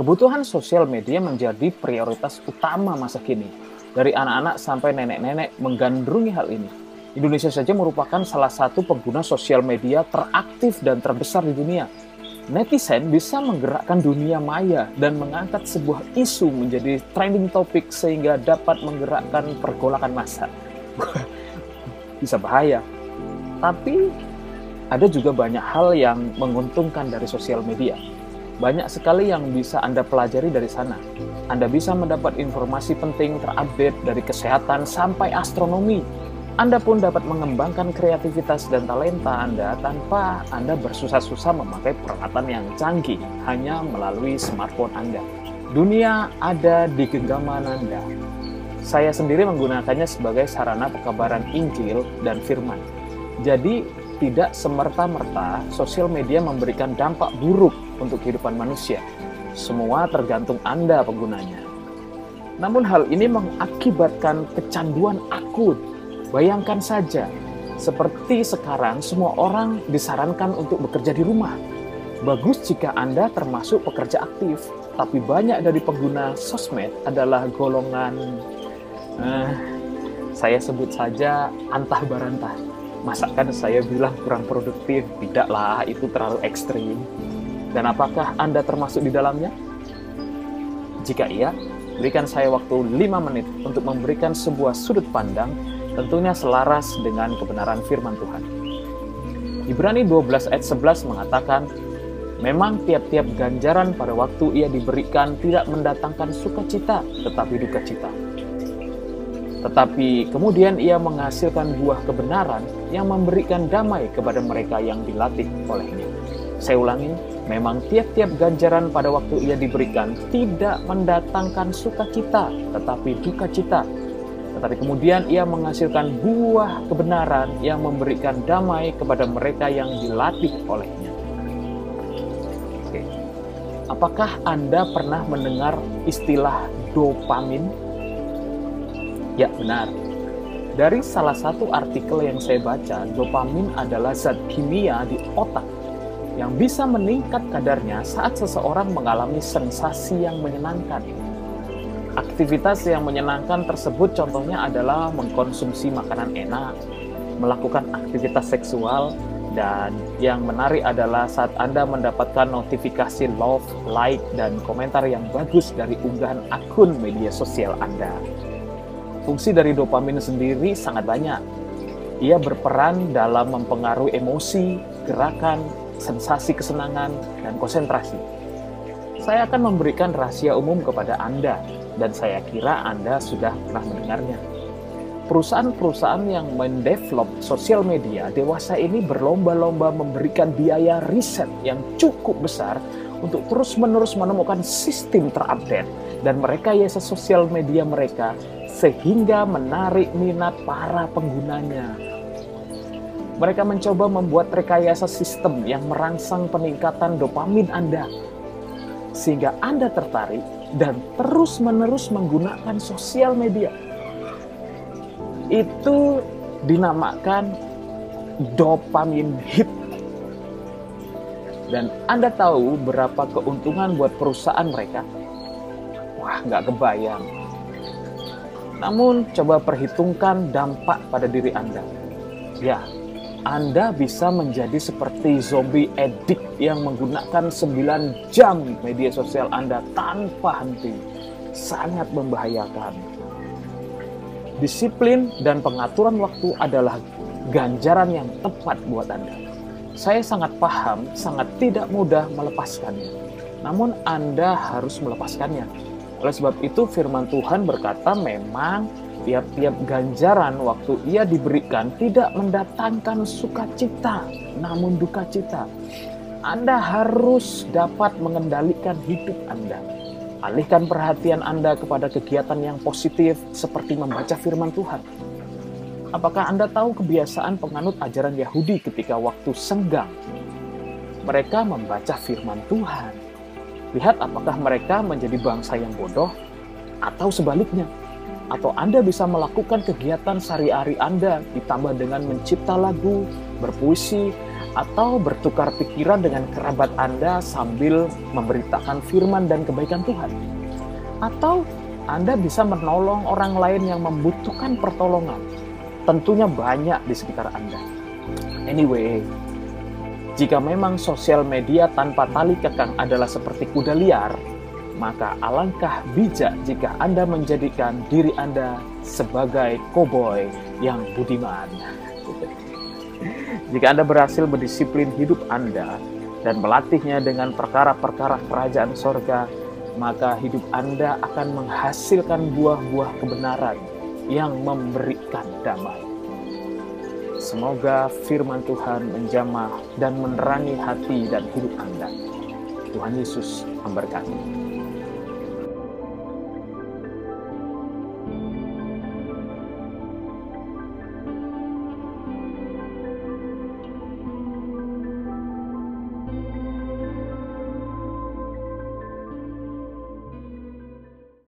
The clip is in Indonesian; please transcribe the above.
Kebutuhan sosial media menjadi prioritas utama masa kini. Dari anak-anak sampai nenek-nenek menggandrungi hal ini. Indonesia saja merupakan salah satu pengguna sosial media teraktif dan terbesar di dunia. Netizen bisa menggerakkan dunia maya dan mengangkat sebuah isu menjadi trending topic sehingga dapat menggerakkan pergolakan massa. bisa bahaya. Tapi ada juga banyak hal yang menguntungkan dari sosial media banyak sekali yang bisa Anda pelajari dari sana. Anda bisa mendapat informasi penting terupdate dari kesehatan sampai astronomi. Anda pun dapat mengembangkan kreativitas dan talenta Anda tanpa Anda bersusah-susah memakai peralatan yang canggih hanya melalui smartphone Anda. Dunia ada di genggaman Anda. Saya sendiri menggunakannya sebagai sarana pekabaran Injil dan firman. Jadi, tidak semerta-merta sosial media memberikan dampak buruk untuk kehidupan manusia. Semua tergantung Anda penggunanya. Namun hal ini mengakibatkan kecanduan akut. Bayangkan saja, seperti sekarang semua orang disarankan untuk bekerja di rumah. Bagus jika Anda termasuk pekerja aktif, tapi banyak dari pengguna sosmed adalah golongan eh, saya sebut saja antah barantah. Masakan saya bilang kurang produktif? Tidaklah, itu terlalu ekstrim. Dan apakah Anda termasuk di dalamnya? Jika iya, berikan saya waktu 5 menit untuk memberikan sebuah sudut pandang tentunya selaras dengan kebenaran firman Tuhan. Ibrani 12 ayat 11 mengatakan, Memang tiap-tiap ganjaran pada waktu ia diberikan tidak mendatangkan sukacita, tetapi duka cita. Tetapi kemudian ia menghasilkan buah kebenaran yang memberikan damai kepada mereka yang dilatih olehnya. Saya ulangi, Memang tiap-tiap ganjaran pada waktu ia diberikan tidak mendatangkan sukacita, tetapi duka cita. Tetapi kemudian ia menghasilkan buah kebenaran yang memberikan damai kepada mereka yang dilatih olehnya. Apakah Anda pernah mendengar istilah dopamin? Ya, benar. Dari salah satu artikel yang saya baca, dopamin adalah zat kimia di otak yang bisa meningkat kadarnya saat seseorang mengalami sensasi yang menyenangkan. Aktivitas yang menyenangkan tersebut contohnya adalah mengkonsumsi makanan enak, melakukan aktivitas seksual, dan yang menarik adalah saat Anda mendapatkan notifikasi love, like, dan komentar yang bagus dari unggahan akun media sosial Anda. Fungsi dari dopamin sendiri sangat banyak. Ia berperan dalam mempengaruhi emosi, gerakan, sensasi kesenangan, dan konsentrasi. Saya akan memberikan rahasia umum kepada Anda, dan saya kira Anda sudah pernah mendengarnya. Perusahaan-perusahaan yang mendevelop sosial media dewasa ini berlomba-lomba memberikan biaya riset yang cukup besar untuk terus-menerus menemukan sistem terupdate dan merekayasa sosial media mereka sehingga menarik minat para penggunanya mereka mencoba membuat rekayasa sistem yang merangsang peningkatan dopamin Anda. Sehingga Anda tertarik dan terus-menerus menggunakan sosial media. Itu dinamakan dopamin hit. Dan Anda tahu berapa keuntungan buat perusahaan mereka? Wah, nggak kebayang. Namun, coba perhitungkan dampak pada diri Anda. Ya, anda bisa menjadi seperti zombie edik yang menggunakan 9 jam media sosial Anda tanpa henti. Sangat membahayakan. Disiplin dan pengaturan waktu adalah ganjaran yang tepat buat Anda. Saya sangat paham, sangat tidak mudah melepaskannya. Namun Anda harus melepaskannya. Oleh sebab itu firman Tuhan berkata memang tiap-tiap ganjaran waktu ia diberikan tidak mendatangkan sukacita, namun duka cita. Anda harus dapat mengendalikan hidup Anda. Alihkan perhatian Anda kepada kegiatan yang positif seperti membaca firman Tuhan. Apakah Anda tahu kebiasaan penganut ajaran Yahudi ketika waktu senggang? Mereka membaca firman Tuhan. Lihat apakah mereka menjadi bangsa yang bodoh atau sebaliknya atau Anda bisa melakukan kegiatan sehari-hari Anda ditambah dengan mencipta lagu, berpuisi, atau bertukar pikiran dengan kerabat Anda sambil memberitakan firman dan kebaikan Tuhan. Atau Anda bisa menolong orang lain yang membutuhkan pertolongan. Tentunya banyak di sekitar Anda. Anyway, jika memang sosial media tanpa tali kekang adalah seperti kuda liar, maka alangkah bijak jika Anda menjadikan diri Anda sebagai koboi yang budiman. Jika Anda berhasil mendisiplin hidup Anda dan melatihnya dengan perkara-perkara kerajaan sorga, maka hidup Anda akan menghasilkan buah-buah kebenaran yang memberikan damai. Semoga firman Tuhan menjamah dan menerangi hati dan hidup Anda. Tuhan Yesus memberkati.